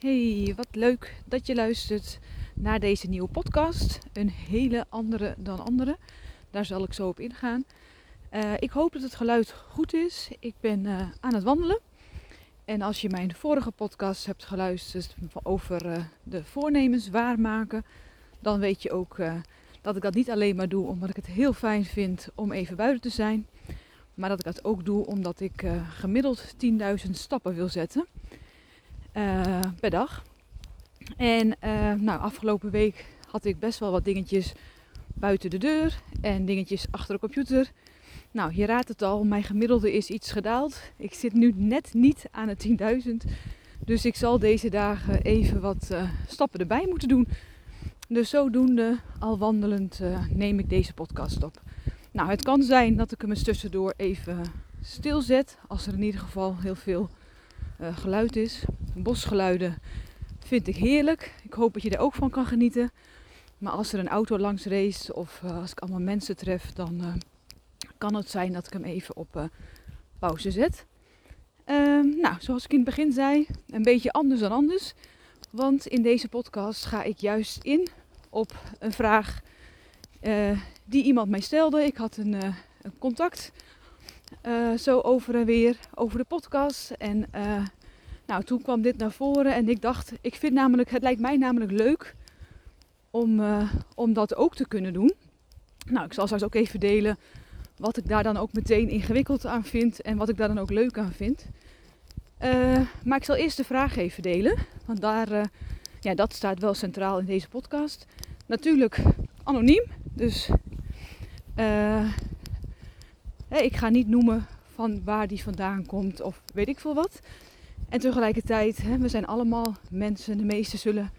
Hey, wat leuk dat je luistert naar deze nieuwe podcast. Een hele andere dan andere. Daar zal ik zo op ingaan. Uh, ik hoop dat het geluid goed is. Ik ben uh, aan het wandelen. En als je mijn vorige podcast hebt geluisterd over uh, de voornemens waarmaken, dan weet je ook dat ik dat niet alleen maar doe omdat ik het heel fijn vind om even buiten te zijn. Maar dat ik dat ook doe omdat ik gemiddeld 10.000 stappen wil zetten uh, per dag. En uh, nou, afgelopen week had ik best wel wat dingetjes buiten de deur en dingetjes achter de computer. Nou, je raadt het al, mijn gemiddelde is iets gedaald. Ik zit nu net niet aan de 10.000. Dus ik zal deze dagen even wat uh, stappen erbij moeten doen. Dus zodoende, al wandelend, neem ik deze podcast op. Nou, het kan zijn dat ik hem eens tussendoor even stilzet. Als er in ieder geval heel veel uh, geluid is. Bosgeluiden vind ik heerlijk. Ik hoop dat je er ook van kan genieten. Maar als er een auto langs race of uh, als ik allemaal mensen tref, dan uh, kan het zijn dat ik hem even op pauze zet. Ehm, nou, zoals ik in het begin zei, een beetje anders dan anders. Want in deze podcast ga ik juist in op een vraag die iemand mij stelde. Ik had een, een contact uh, zo over en weer over de podcast. En uh, nou, toen kwam dit naar voren en ik dacht, ik vind namelijk, het lijkt mij namelijk leuk om, uh, om dat ook te kunnen doen. Nou, ik zal straks ook even delen wat ik daar dan ook meteen ingewikkeld aan vind en wat ik daar dan ook leuk aan vind. maar ik zal eerst de vraag even delen, want daar, ja, dat staat wel centraal in deze podcast. Natuurlijk anoniem, dus ik ga niet noemen van waar die vandaan komt of weet ik veel wat. En tegelijkertijd, we zijn allemaal mensen, de meesten zullen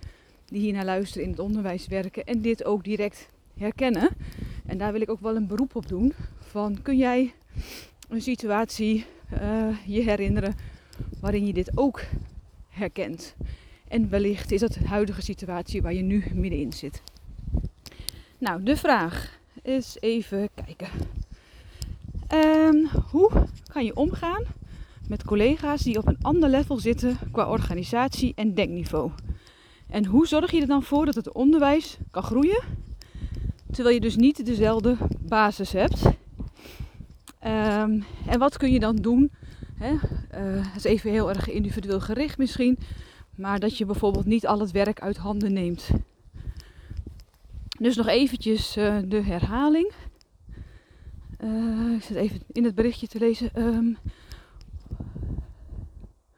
die hier naar luisteren in het onderwijs werken en dit ook direct herkennen. En daar wil ik ook wel een beroep op doen. Van kun jij een situatie uh, je herinneren waarin je dit ook herkent? En wellicht is dat de huidige situatie waar je nu middenin zit. Nou, de vraag is even kijken. Um, hoe kan je omgaan met collega's die op een ander level zitten qua organisatie en denkniveau? En hoe zorg je er dan voor dat het onderwijs kan groeien, terwijl je dus niet dezelfde basis hebt? Um, en wat kun je dan doen? Hè? Dat is even heel erg individueel gericht misschien, maar dat je bijvoorbeeld niet al het werk uit handen neemt. Dus nog eventjes uh, de herhaling. Uh, ik zit even in het berichtje te lezen. Um,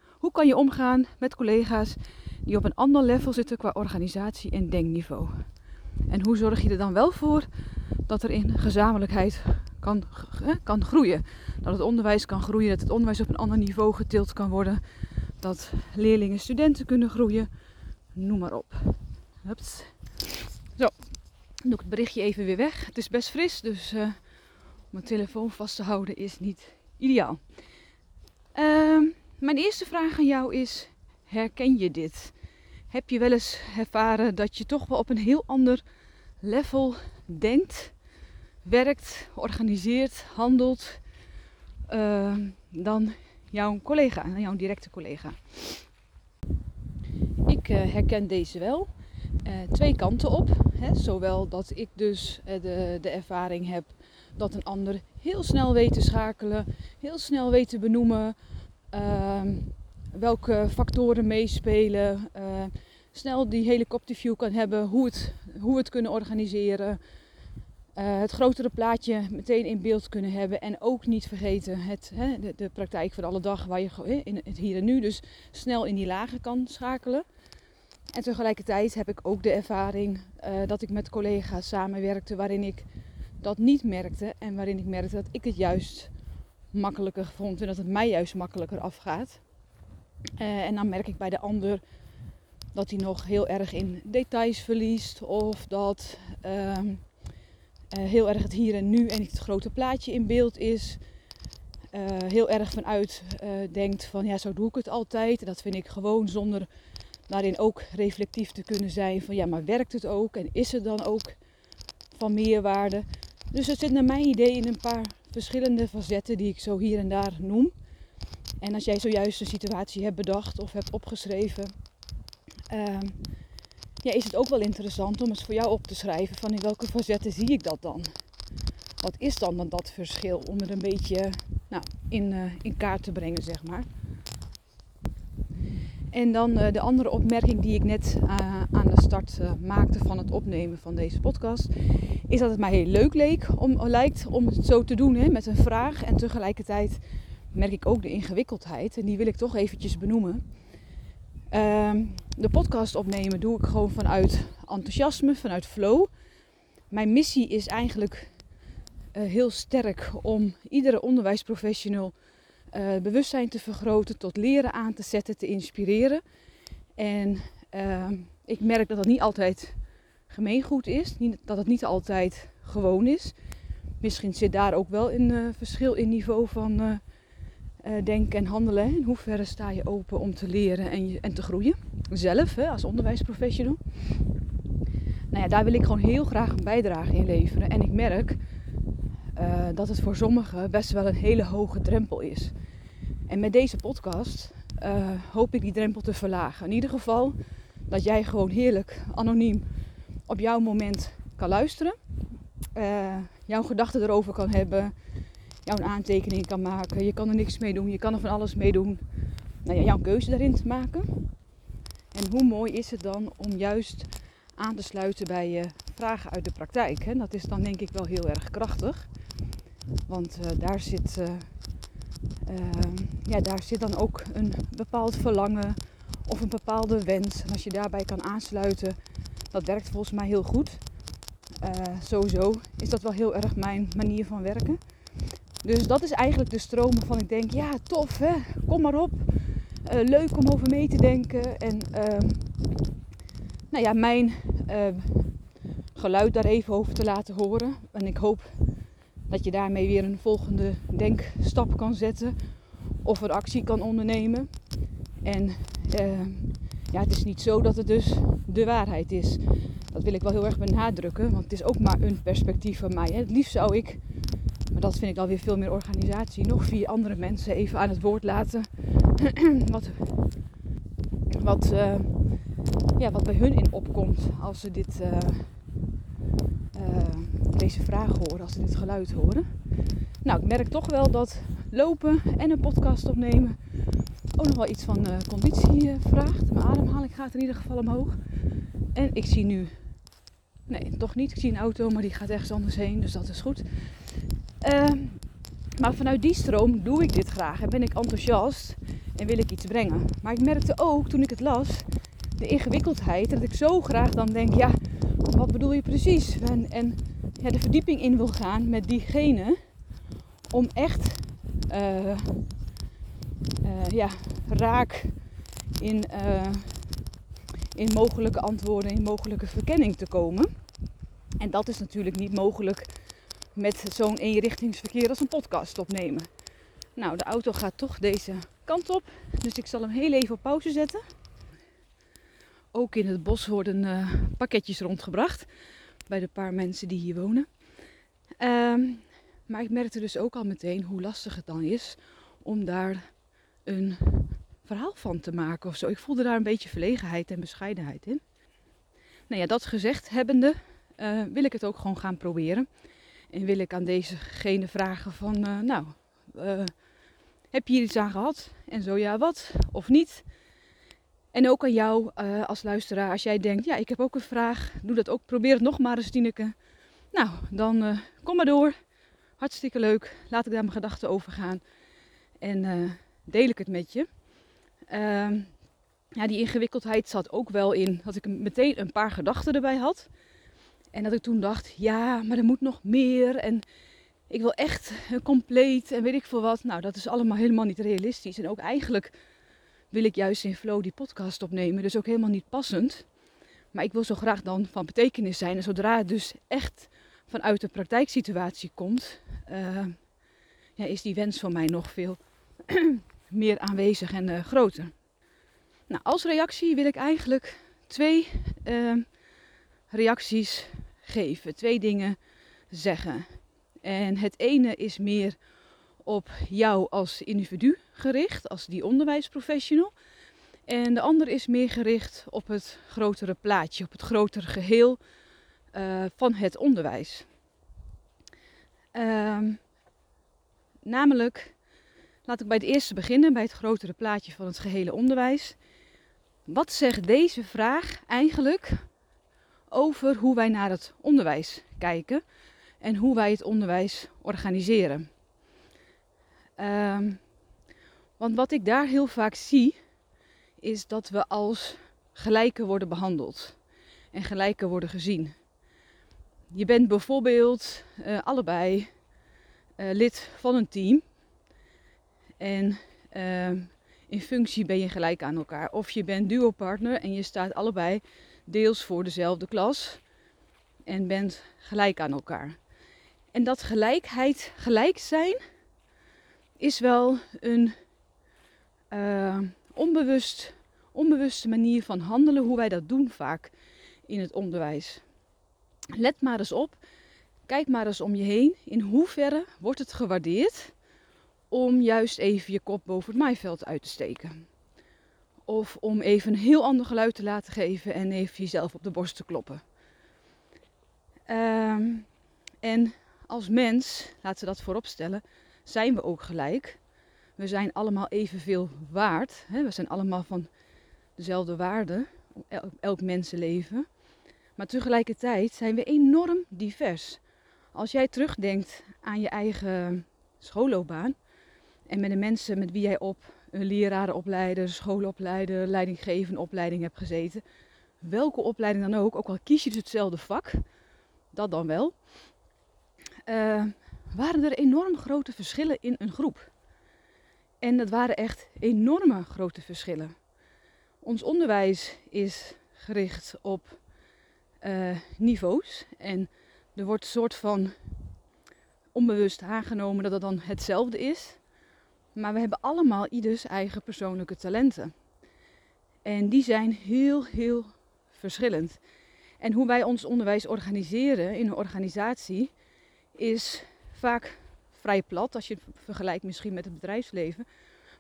hoe kan je omgaan met collega's die op een ander level zitten qua organisatie en denkniveau? En hoe zorg je er dan wel voor dat er in gezamenlijkheid kan, eh, kan groeien? Dat het onderwijs kan groeien, dat het onderwijs op een ander niveau getild kan worden. Dat leerlingen, studenten kunnen groeien. Noem maar op. Hups. Zo, dan doe ik het berichtje even weer weg. Het is best fris, dus uh, mijn telefoon vast te houden is niet ideaal. Uh, mijn eerste vraag aan jou is: herken je dit? Heb je wel eens ervaren dat je toch wel op een heel ander level denkt, werkt, organiseert, handelt uh, dan jouw collega, jouw directe collega? Ik uh, herken deze wel. Uh, twee kanten op. Hè? Zowel dat ik dus de, de ervaring heb dat een ander heel snel weet te schakelen, heel snel weet te benoemen uh, welke factoren meespelen, uh, snel die helikopterview kan hebben, hoe, het, hoe we het kunnen organiseren. Uh, het grotere plaatje meteen in beeld kunnen hebben en ook niet vergeten het, hè, de, de, praktijk van alle dag waar je in het hier en nu dus snel in die lagen kan schakelen. En tegelijkertijd heb ik ook de ervaring uh, dat ik met collega's samenwerkte waarin ik dat niet merkte en waarin ik merkte dat ik het juist makkelijker vond en dat het mij juist makkelijker afgaat. Uh, en dan merk ik bij de ander dat hij nog heel erg in details verliest of dat uh, uh, heel erg het hier en nu en niet het grote plaatje in beeld is. Eh, heel erg vanuit denkt van ja, zo doe ik het altijd. En dat vind ik gewoon zonder daarin ook reflectief te kunnen zijn van ja, maar werkt het ook en is het dan ook van meerwaarde? Dus het zit naar mijn idee in een paar verschillende facetten die ik zo hier en daar noem. En als jij zojuist een situatie hebt bedacht of hebt opgeschreven ehm, ja, is het ook wel interessant om eens voor jou op te schrijven van in welke facetten zie ik dat dan? Wat is dan, dan dat verschil om het een beetje nou, in, uh, in kaart te brengen, zeg maar. En dan uh, de andere opmerking die ik net uh, aan de start maakte van het opnemen van deze podcast, is dat het mij heel leuk leek om, lijkt om het zo te doen hè, met een vraag. En tegelijkertijd merk ik ook de ingewikkeldheid en die wil ik toch eventjes benoemen. Ehm, de podcast opnemen doe ik gewoon vanuit enthousiasme, vanuit flow. Mijn missie is eigenlijk heel sterk om iedere onderwijsprofessional uh, bewustzijn te vergroten, tot leren aan te zetten, te inspireren. En uh, ik merk dat dat niet altijd gemeengoed is, dat het niet altijd gewoon is. Misschien zit daar ook wel een uh, verschil in niveau van denken en handelen. In hoeverre sta je open om te leren en, en te groeien? Zelf, hè, als onderwijsprofessional. Nou ja, daar wil ik gewoon heel graag een bijdrage in leveren. En ik merk uh, dat het voor sommigen best wel een hele hoge drempel is. En met deze podcast uh, hoop ik die drempel te verlagen. In ieder geval dat jij gewoon heerlijk anoniem op jouw moment kan luisteren. Uh, jouw gedachten erover kan hebben. Jouw aantekeningen kan maken. Je kan er niks mee doen. Je kan er van alles mee doen. Nou ja, jouw keuze daarin te maken. En hoe mooi is het dan om juist aan te sluiten bij je vragen uit de praktijk. Hè? Dat is dan denk ik wel heel erg krachtig. Want uh, daar, zit, uh, uh, ja, daar zit dan ook een bepaald verlangen of een bepaalde wens. En als je daarbij kan aansluiten, dat werkt volgens mij heel goed. sowieso is dat wel heel erg mijn manier van werken. Dus dat is eigenlijk de stroom waarvan ik denk, ja tof hè, kom maar op. leuk om over mee te denken. En ehm, nou ja, mijn geluid daar even over te laten horen. En ik hoop dat je daarmee weer een volgende denkstap kan zetten of een actie kan ondernemen. En uh, ja, het is niet zo dat het dus de waarheid is. Dat wil ik wel heel erg benadrukken, want het is ook maar een perspectief van mij. Hè. Het liefst zou ik, maar dat vind ik alweer veel meer organisatie, nog vier andere mensen even aan het woord laten. wat wat, uh, ja, wat bij hun in opkomt als ze dit. Uh, deze vraag horen, als ze dit geluid horen. Nou, ik merk toch wel dat lopen en een podcast opnemen ook nog wel iets van uh, conditie uh, vraagt. Mijn ademhaling gaat in ieder geval omhoog. En ik zie nu, nee, toch niet. Ik zie een auto, maar die gaat ergens anders heen, dus dat is goed. Uh, maar vanuit die stroom doe ik dit graag en ben ik enthousiast en wil ik iets brengen. Maar ik merkte ook toen ik het las, de ingewikkeldheid, dat ik zo graag dan denk, ja, wat bedoel je precies? En, en de verdieping in wil gaan met diegene om echt uh, uh, ja, raak in, uh, in mogelijke antwoorden, in mogelijke verkenning te komen. En dat is natuurlijk niet mogelijk met zo'n eenrichtingsverkeer als een podcast opnemen. Nou, de auto gaat toch deze kant op, dus ik zal hem heel even op pauze zetten. Ook in het bos worden pakketjes rondgebracht bij de paar mensen die hier wonen. Um, maar ik merkte dus ook al meteen hoe lastig het dan is om daar een verhaal van te maken of zo. Ik voelde daar een beetje verlegenheid en bescheidenheid in. Nou ja, dat gezegd hebbende, uh, wil ik het ook gewoon gaan proberen. En wil ik aan dezegene vragen van, uh, nou, uh, heb je hier iets aan gehad? En zo ja, wat? Of niet? En ook aan jou uh, als luisteraar, als jij denkt, ja, ik heb ook een vraag, doe dat ook, probeer het nog maar eens, Tineke. Nou, dan uh, kom maar door. Hartstikke leuk. Laat ik daar mijn gedachten over gaan. En uh, deel ik het met je. Ehm, ja, die ingewikkeldheid zat ook wel in dat ik meteen een paar gedachten erbij had. En dat ik toen dacht, ja, maar er moet nog meer. En ik wil echt compleet en weet ik veel wat. Nou, dat is allemaal helemaal niet realistisch. En ook eigenlijk wil ik juist in flow die podcast opnemen. Dus ook helemaal niet passend. Maar ik wil zo graag dan van betekenis zijn. En zodra het dus echt vanuit de praktijksituatie komt, uh, ja, is die wens van mij nog veel meer aanwezig en uh, groter. Nou, als reactie wil ik eigenlijk twee uh, reacties geven, twee dingen zeggen. En het ene is meer op jou als individu gericht, als die onderwijsprofessional. En de ander is meer gericht op het grotere plaatje, op het grotere geheel uh, van het onderwijs. Um, namelijk, laat ik bij het eerste beginnen, bij het grotere plaatje van het gehele onderwijs. Wat zegt deze vraag eigenlijk over hoe wij naar het onderwijs kijken en hoe wij het onderwijs organiseren? Um, want wat ik daar heel vaak zie, is dat we als gelijken worden behandeld en gelijken worden gezien. Je bent bijvoorbeeld uh, allebei uh, lid van een team en uh, in functie ben je gelijk aan elkaar. Of je bent duopartner en je staat allebei deels voor dezelfde klas en bent gelijk aan elkaar. En dat gelijkheid, gelijk zijn, is wel een uh, onbewust, onbewuste manier van handelen, hoe wij dat doen vaak in het onderwijs. Let maar eens op, kijk maar eens om je heen. In hoeverre wordt het gewaardeerd om juist even je kop boven het maaiveld uit te steken? Of om even een heel ander geluid te laten geven en even jezelf op de borst te kloppen. Um, en als mens, laten we dat voorop stellen, zijn we ook gelijk. We zijn allemaal evenveel waard. Hè? We zijn allemaal van dezelfde waarde, elk mensenleven. Maar tegelijkertijd zijn we enorm divers. Als jij terugdenkt aan je eigen schoolloopbaan en met de mensen met wie jij op een lerarenopleider, schoolopleider, leidinggevende opleiding hebt gezeten, welke opleiding dan ook, ook al kies je dus hetzelfde vak, dat dan wel, uh, waren er enorm grote verschillen in een groep. En dat waren echt enorme grote verschillen. Ons onderwijs is gericht op uh, niveaus. En er wordt een soort van onbewust aangenomen dat het dan hetzelfde is. Maar we hebben allemaal ieders eigen persoonlijke talenten. En die zijn heel, heel verschillend. En hoe wij ons onderwijs organiseren in een organisatie is vaak vrij plat als je het vergelijkt misschien met het bedrijfsleven.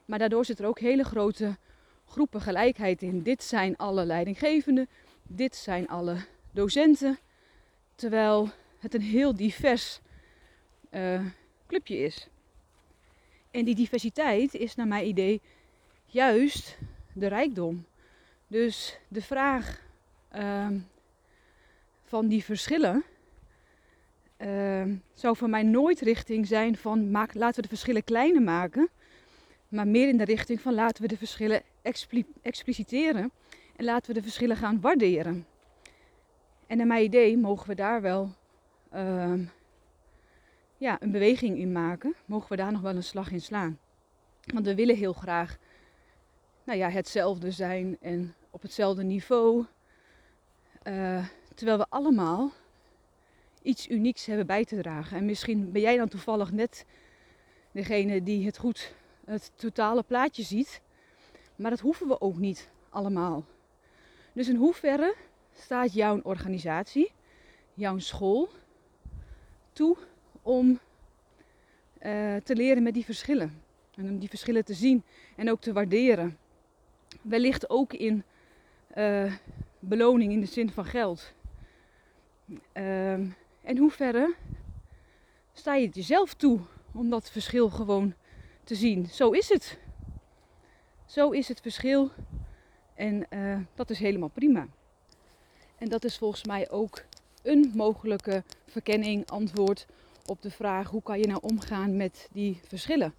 Maar daardoor zit er ook hele grote groepen gelijkheid in. Dit zijn alle leidinggevenden, dit zijn alle docenten. Terwijl het een heel divers uh, clubje is. En die diversiteit is naar mijn idee juist de rijkdom. Dus de vraag uh, van die verschillen uh, zou voor mij nooit richting zijn van maak, laten we de verschillen kleiner maken. Maar meer in de richting van laten we de verschillen expli expliciteren. En laten we de verschillen gaan waarderen. En naar mijn idee mogen we daar wel uh, ja, een beweging in maken. Mogen we daar nog wel een slag in slaan. Want we willen heel graag nou ja, hetzelfde zijn en op hetzelfde niveau. Uh, terwijl we allemaal iets unieks hebben bij te dragen. En misschien ben jij dan toevallig net degene die het goed, het totale plaatje ziet. Maar dat hoeven we ook niet allemaal. Dus in hoeverre staat jouw organisatie, jouw school, toe om uh, te leren met die verschillen. En om die verschillen te zien en ook te waarderen. Wellicht ook in uh, beloning in de zin van geld. Uh, in hoeverre sta je het jezelf toe om dat verschil gewoon te zien? Zo is het. Zo is het verschil. En uh, dat is helemaal prima. En dat is volgens mij ook een mogelijke verkenning, antwoord op de vraag hoe kan je nou omgaan met die verschillen.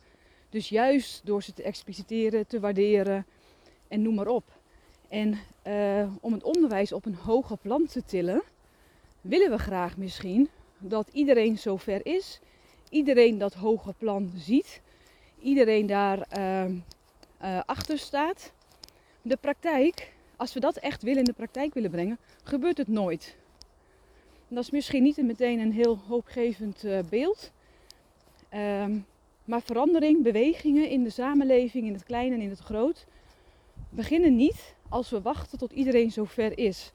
Dus juist door ze te expliciteren, te waarderen en noem maar op. En uh, om het onderwijs op een hoger plan te tillen, willen we graag misschien dat iedereen zover is, iedereen dat hoge plan ziet, iedereen daar uh, uh, achter staat. De praktijk, als we dat echt willen in de praktijk willen brengen, gebeurt het nooit. Dat is misschien niet meteen een heel hoopgevend uh, beeld. Um, maar verandering, bewegingen in de samenleving, in het klein en in het groot, beginnen niet als we wachten tot iedereen zover is.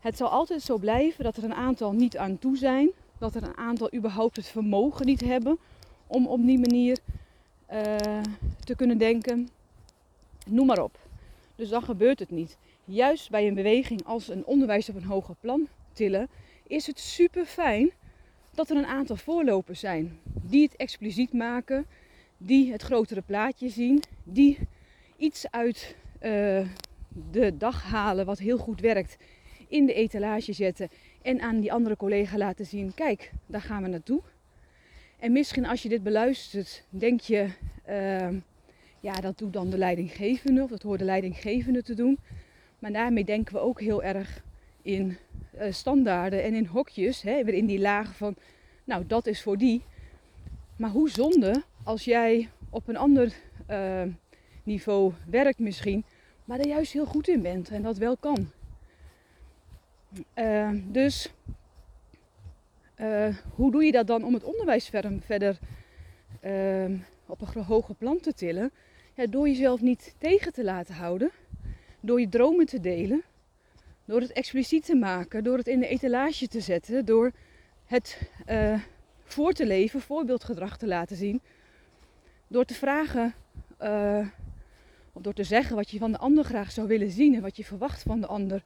Het zal altijd zo blijven dat er een aantal niet aan toe zijn. Dat er een aantal überhaupt het vermogen niet hebben om op die manier uh, te kunnen denken. Noem maar op. Dus dan gebeurt het niet. Juist bij een beweging als een onderwijs op een hoger plan tillen, is het super fijn dat er een aantal voorlopers zijn die het expliciet maken, die het grotere plaatje zien, die iets uit uh, de dag halen wat heel goed werkt, in de etalage zetten en aan die andere collega laten zien: kijk, daar gaan we naartoe. En misschien als je dit beluistert, denk je, uh, ja, dat doet dan de leidinggevende of dat hoort de leidinggevende te doen. Maar daarmee denken we ook heel erg in uh, standaarden en in hokjes, hè, weer in die lagen van, nou dat is voor die. Maar hoe zonde als jij op een ander uh, niveau werkt misschien, maar er juist heel goed in bent en dat wel kan. Uh, dus uh, hoe doe je dat dan om het onderwijs verder, uh, op een hoger plan te tillen? Door jezelf niet tegen te laten houden, door je dromen te delen, door het expliciet te maken, door het in de etalage te zetten, door het uh, voor te leven, voorbeeldgedrag te laten zien, door te vragen of door te zeggen wat je van de ander graag zou willen zien en wat je verwacht van de ander.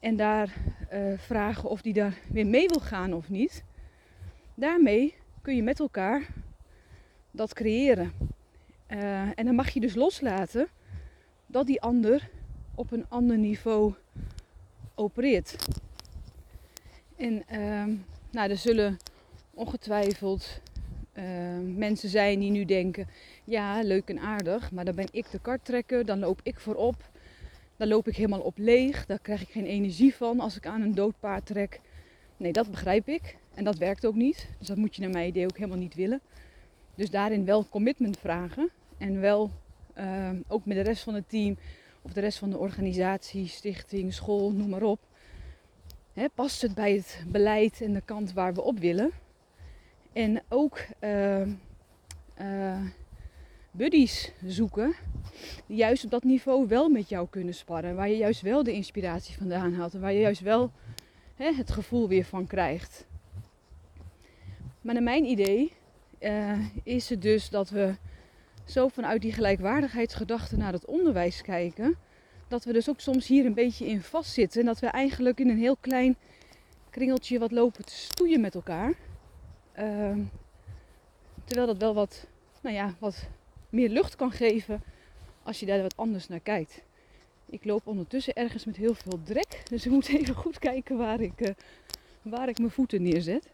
En daar uh, vragen of die daar weer mee wil gaan of niet. Daarmee kun je met elkaar dat creëren. Uh, en dan mag je dus loslaten dat die ander op een ander niveau opereert. En uh, nou, er zullen ongetwijfeld uh, mensen zijn die nu denken: ja, leuk en aardig, maar dan ben ik de karttrekker, dan loop ik voorop. Dan loop ik helemaal op leeg, daar krijg ik geen energie van als ik aan een dood paard trek. Nee, dat begrijp ik en dat werkt ook niet. Dus dat moet je naar mijn idee ook helemaal niet willen. Dus daarin wel commitment vragen en wel uh, ook met de rest van het team of de rest van de organisatie, stichting, school, noem maar op. Hè, past het bij het beleid en de kant waar we op willen? En ook uh, uh, buddies zoeken juist op dat niveau wel met jou kunnen sparren. Waar je juist wel de inspiratie vandaan haalt en waar je juist wel hè, het gevoel weer van krijgt. Maar naar mijn idee uh, is het dus dat we zo vanuit die gelijkwaardigheidsgedachte naar het onderwijs kijken. Dat we dus ook soms hier een beetje in vastzitten. En dat we eigenlijk in een heel klein kringeltje wat lopen te stoeien met elkaar. Uh, terwijl dat wel wat, nou ja, wat meer lucht kan geven als je daar wat anders naar kijkt. Ik loop ondertussen ergens met heel veel drek, dus ik moet even goed kijken waar ik, uh, waar ik mijn voeten neerzet.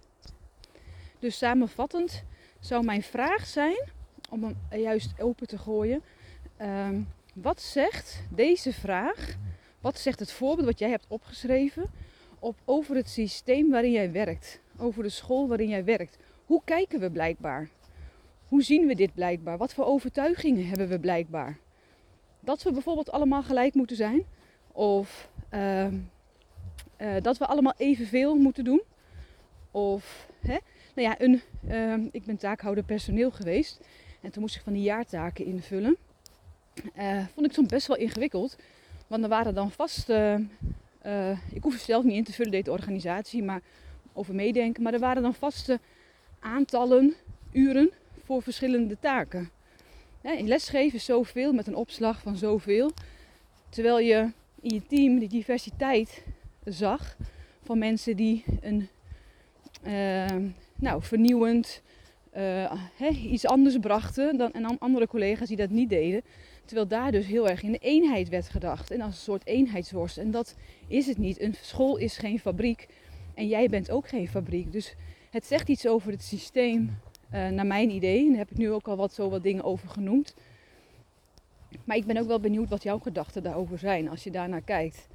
Dus samenvattend zou mijn vraag zijn, om hem juist open te gooien. Uh, wat zegt deze vraag, wat zegt het voorbeeld wat jij hebt opgeschreven op, over het systeem waarin jij werkt? Over de school waarin jij werkt. Hoe kijken we blijkbaar? Hoe zien we dit blijkbaar? Wat voor overtuigingen hebben we blijkbaar? Dat we bijvoorbeeld allemaal gelijk moeten zijn. Of uh, uh, dat we allemaal evenveel moeten doen. Of, hè? nou ja, een, uh, ik ben taakhouder personeel geweest. En toen moest ik van die jaartaken invullen. Uh, vond ik soms best wel ingewikkeld. Want er waren dan vast, uh, ik hoef het zelf niet in te vullen, deed de organisatie, maar over meedenken. Maar er waren dan vaste aantallen uren voor verschillende taken. In lesgeven is zoveel met een opslag van zoveel. Terwijl je in je team die diversiteit zag van mensen die een uh, nou, vernieuwend uh, iets anders brachten dan en andere collega's die dat niet deden. Terwijl daar dus heel erg in de eenheid werd gedacht en als een soort eenheidsworst. En dat is het niet. Een school is geen fabriek en jij bent ook geen fabriek. Dus het zegt iets over het systeem uh, naar mijn idee. En daar heb ik nu ook al wat, zo wat dingen over genoemd. Maar ik ben ook wel benieuwd wat jouw gedachten daarover zijn als je daarnaar kijkt.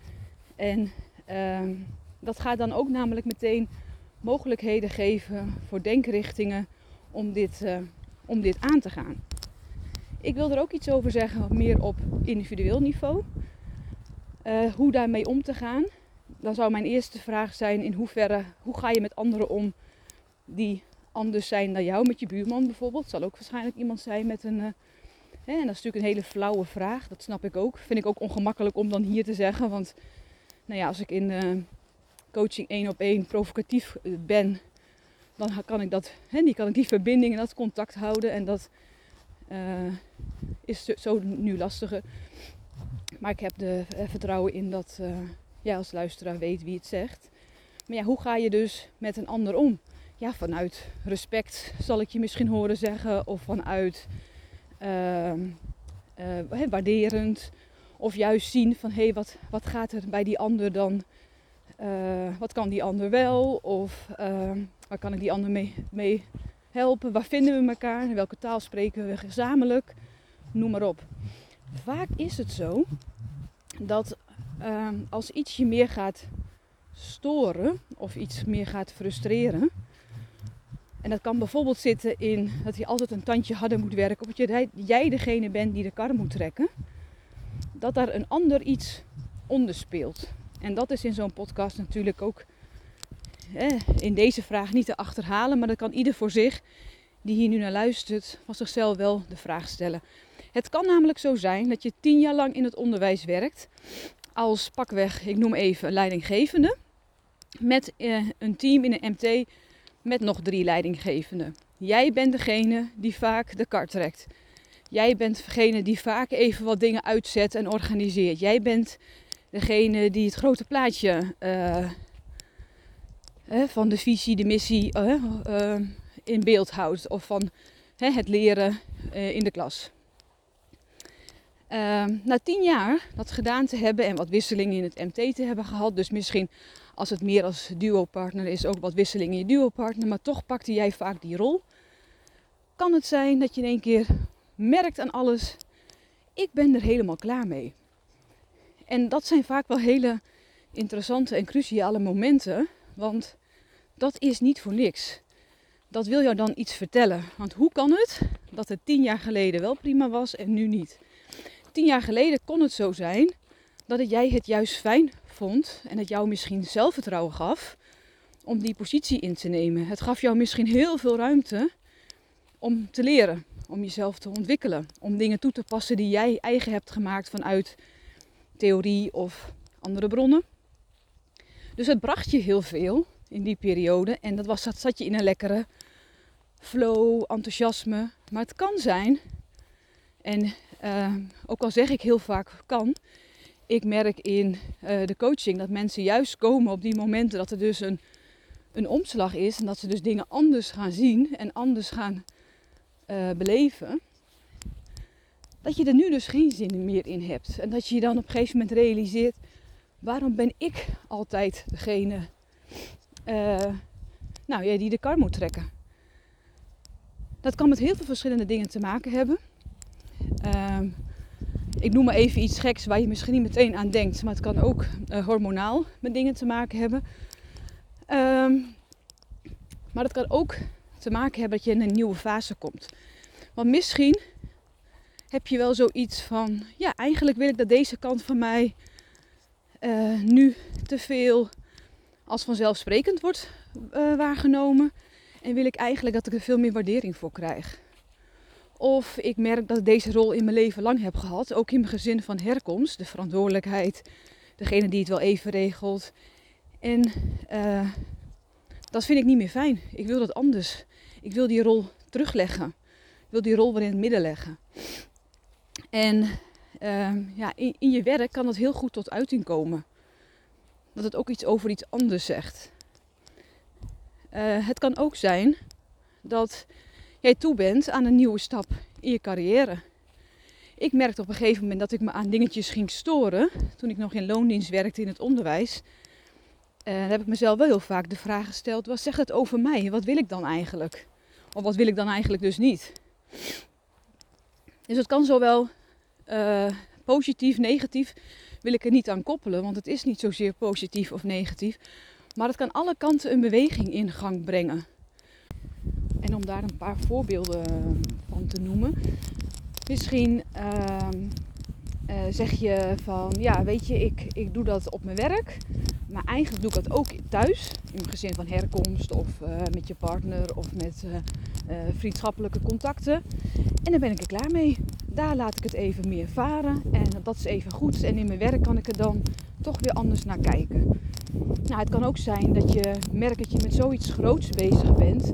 En uh, dat gaat dan ook namelijk meteen mogelijkheden geven voor denkrichtingen om dit, uh, om dit aan te gaan. Ik wil er ook iets over zeggen, meer op individueel niveau. Uh, hoe daarmee om te gaan. Dan zou mijn eerste vraag zijn: in hoeverre, hoe ga je met anderen om die anders zijn dan jou, met je buurman bijvoorbeeld. Zal ook waarschijnlijk iemand zijn met een. Uh, hè, en dat is natuurlijk een hele flauwe vraag, dat snap ik ook. Vind ik ook ongemakkelijk om dan hier te zeggen. Want nou ja, als ik in uh, coaching één op één provocatief eh, ben, dan kan ik, dat, hè, die, kan ik die verbinding en dat contact houden. En dat is zo nu lastiger. Maar ik heb er vertrouwen in dat jij als luisteraar weet wie het zegt. Maar ja, hoe ga je dus met een ander om? Ja, vanuit respect zal ik je misschien horen zeggen. Of vanuit uh, uh, waarderend. Of juist zien van hé, hey, wat, wat gaat er bij die ander dan? Uh, wat kan die ander wel? Of ehm, waar kan ik die ander mee, mee helpen? Waar vinden we elkaar? In welke taal spreken we gezamenlijk? Noem maar op. Vaak is het zo dat ehm, als iets je meer gaat storen of iets meer gaat frustreren. En dat kan bijvoorbeeld zitten in dat je altijd een tandje harder moet werken. Of dat jij degene bent die de kar moet trekken. Dat daar een ander iets onder speelt. En dat is in zo'n podcast natuurlijk ook in deze vraag niet te achterhalen. Maar dat kan ieder voor zich die hier nu naar luistert van zichzelf wel de vraag stellen. Het kan namelijk zo zijn dat je tien jaar lang in het onderwijs werkt als pakweg, ik noem even leidinggevende, met eh, een team in een MT met nog drie leidinggevenden. Jij bent degene die vaak de kar trekt. Jij bent degene die vaak even wat dingen uitzet en organiseert. Jij bent degene die het grote plaatje uh, van de visie, de missie uh, in beeld houdt. Of van het leren in de klas. Ehm, na tien jaar dat gedaan te hebben en wat wisselingen in het MT te hebben gehad, dus misschien als het meer als duo-partner is, ook wat wisselingen in je duo-partner, maar toch pakte jij vaak die rol. Kan het zijn dat je in één keer merkt aan alles, ik ben er helemaal klaar mee. En dat zijn vaak wel hele interessante en cruciale momenten, want dat is niet voor niks. Dat wil jou dan iets vertellen. Want hoe kan het dat het tien jaar geleden wel prima was en nu niet? tien jaar geleden kon het zo zijn dat jij het juist fijn en het jou misschien zelfvertrouwen gaf om die positie in te nemen. Het gaf jou misschien heel veel ruimte om te leren, om jezelf te ontwikkelen, om dingen toe te passen die jij eigen hebt gemaakt vanuit theorie of andere bronnen. Dus het bracht je heel veel in die periode en dat, was, dat zat je in een lekkere flow, enthousiasme. Maar het kan zijn, en uh, ook al zeg ik heel vaak kan, ik merk in uh, de coaching dat mensen juist komen op die momenten dat er dus een, een omslag is en dat ze dus dingen anders gaan zien en anders gaan uh, beleven. Dat je er nu dus geen zin meer in hebt. En dat je je dan op een gegeven moment realiseert, waarom ben ik altijd degene nou, ja, die de kar moet trekken. Dat kan met heel veel verschillende dingen te maken hebben. Ehm, ik noem maar even iets geks waar je misschien niet meteen aan denkt, maar het kan ook uh, hormonaal met dingen te maken hebben. Ehm, maar het kan ook te maken hebben dat je in een nieuwe fase komt. Want misschien heb je wel zoiets van, ja, eigenlijk wil ik dat deze kant van mij uh, nu te veel als vanzelfsprekend wordt uh, waargenomen. En wil ik eigenlijk dat ik er veel meer waardering voor krijg. Of ik merk dat ik deze rol in mijn leven lang heb gehad. Ook in mijn gezin van herkomst. De verantwoordelijkheid. Degene die het wel even regelt. En uh, dat vind ik niet meer fijn. Ik wil dat anders. Ik wil die rol terugleggen. Ik wil die rol weer in het midden leggen. En uh, ja, in, je werk kan dat heel goed tot uiting komen. Dat het ook iets over iets anders zegt. Uh, het kan ook zijn dat jij toe bent aan een nieuwe stap in je carrière. Ik merkte op een gegeven moment dat ik me aan dingetjes ging storen. Toen ik nog in loondienst werkte in het onderwijs. Uh, heb ik mezelf wel heel vaak de vraag gesteld: wat zegt het over mij? Wat wil ik dan eigenlijk? Of wat wil ik dan eigenlijk dus niet? Dus het kan zowel uh, positief, negatief, wil ik er niet aan koppelen, want het is niet zozeer positief of negatief. Maar het kan alle kanten een beweging in gang brengen. Om daar een paar voorbeelden van te noemen. Misschien uh, uh, zeg je van, ja weet je, ik, ik doe dat op mijn werk. Maar eigenlijk doe ik dat ook thuis. In mijn gezin van herkomst of uh, met je partner of met vriendschappelijke contacten. En dan ben ik er klaar mee. Daar laat ik het even meer varen. En dat is even goed. En in mijn werk kan ik er dan toch weer anders naar kijken. Nou, het kan ook zijn dat je merkt dat je met zoiets groots bezig bent,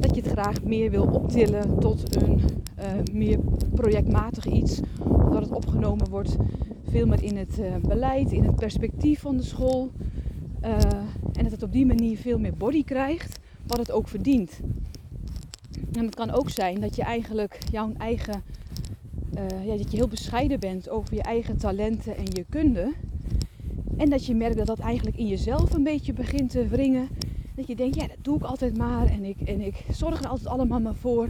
dat je het graag meer wil optillen tot een uh, meer projectmatig iets, omdat het opgenomen wordt veel meer in het uh, beleid, in het perspectief van de school. Uh, en dat het op die manier veel meer body krijgt, wat het ook verdient. En het kan ook zijn dat je eigenlijk jouw eigen, ja, dat je heel bescheiden bent over je eigen talenten en je kunde. En dat je merkt dat dat eigenlijk in jezelf een beetje begint te wringen. Dat je denkt, ja, dat doe ik altijd maar. En ik, en ik zorg er altijd allemaal maar voor.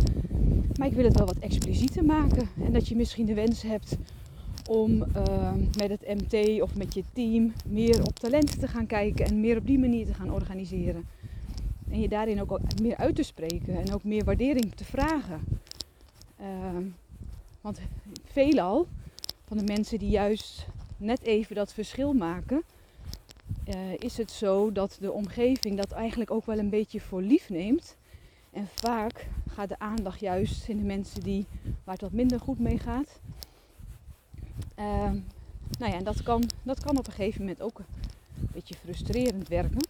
Maar ik wil het wel wat explicieter maken. En dat je misschien de wens hebt om uh, met het MT of met je team meer op talenten te gaan kijken. En meer op die manier te gaan organiseren. En je daarin ook meer uit te spreken. En ook meer waardering te vragen. Uh, want veelal van de mensen die juist net even dat verschil maken, uh, is het zo dat de omgeving dat eigenlijk ook wel een beetje voor lief neemt. En vaak gaat de aandacht juist in de mensen die, waar het wat minder goed mee gaat. Uh, nou ja, en dat kan, dat kan op een gegeven moment ook een beetje frustrerend werken.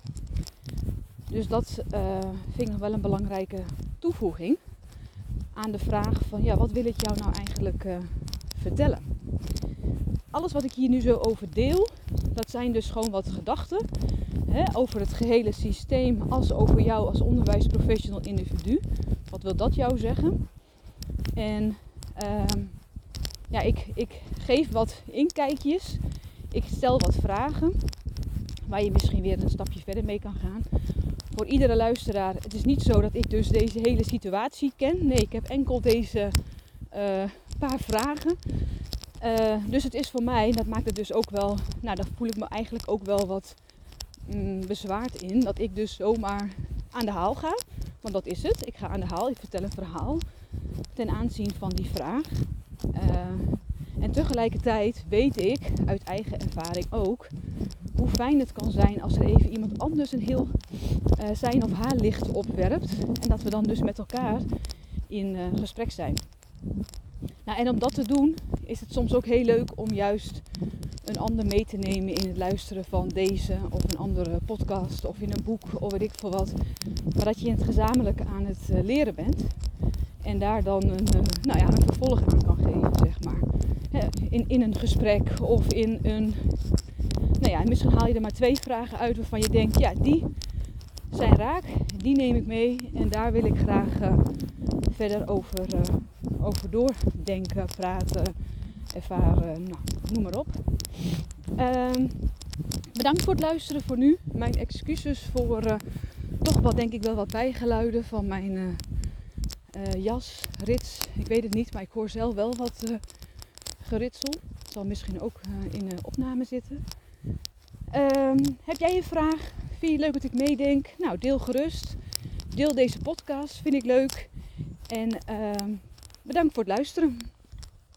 Dus dat uh, vind ik wel een belangrijke toevoeging aan de vraag van ja, wat wil ik jou nou eigenlijk uh, vertellen? Alles wat ik hier nu zo over deel, dat zijn dus gewoon wat gedachten hè, over het gehele systeem als over jou als onderwijsprofessional individu. Wat wil dat jou zeggen? En uh, ja, ik, ik geef wat inkijkjes. Ik stel wat vragen waar je misschien weer een stapje verder mee kan gaan. Voor iedere luisteraar, het is niet zo dat ik dus deze hele situatie ken. Nee, ik heb enkel deze uh, paar vragen. Uh, dus het is voor mij, dat maakt het dus ook wel, nou daar voel ik me eigenlijk ook wel wat mm, bezwaard in. Dat ik dus zomaar aan de haal ga. Want dat is het. Ik ga aan de haal, ik vertel een verhaal ten aanzien van die vraag. Uh, en tegelijkertijd weet ik uit eigen ervaring ook hoe fijn het kan zijn als er even iemand anders een heel uh, zijn of haar licht opwerpt. En dat we dan dus met elkaar in gesprek zijn. Nou, en om dat te doen is het soms ook heel leuk om juist een ander mee te nemen in het luisteren van deze of een andere podcast of in een boek of weet ik veel wat. Maar dat je in het gezamenlijke aan het uh, leren bent. En daar dan een, uh, nou ja, een vervolg aan kan geven, zeg maar. in, in een gesprek of in een. Nou ja, misschien haal je er maar twee vragen uit waarvan je denkt, ja, die zijn raak, die neem ik mee en daar wil ik graag uh, verder over over doordenken, praten, ervaren, nou, noem maar op. Uh, bedankt voor het luisteren voor nu. Mijn excuses voor uh, toch wat denk ik wel wat bijgeluiden van mijn uh, uh, jas, rits. Ik weet het niet, maar ik hoor zelf wel wat geritsel. Het zal misschien ook in de opname zitten. Um, heb jij een vraag? Vind je leuk dat ik meedenk? Nou, deel gerust. Deel deze podcast, vind ik leuk. En uh, Bedankt voor het luisteren.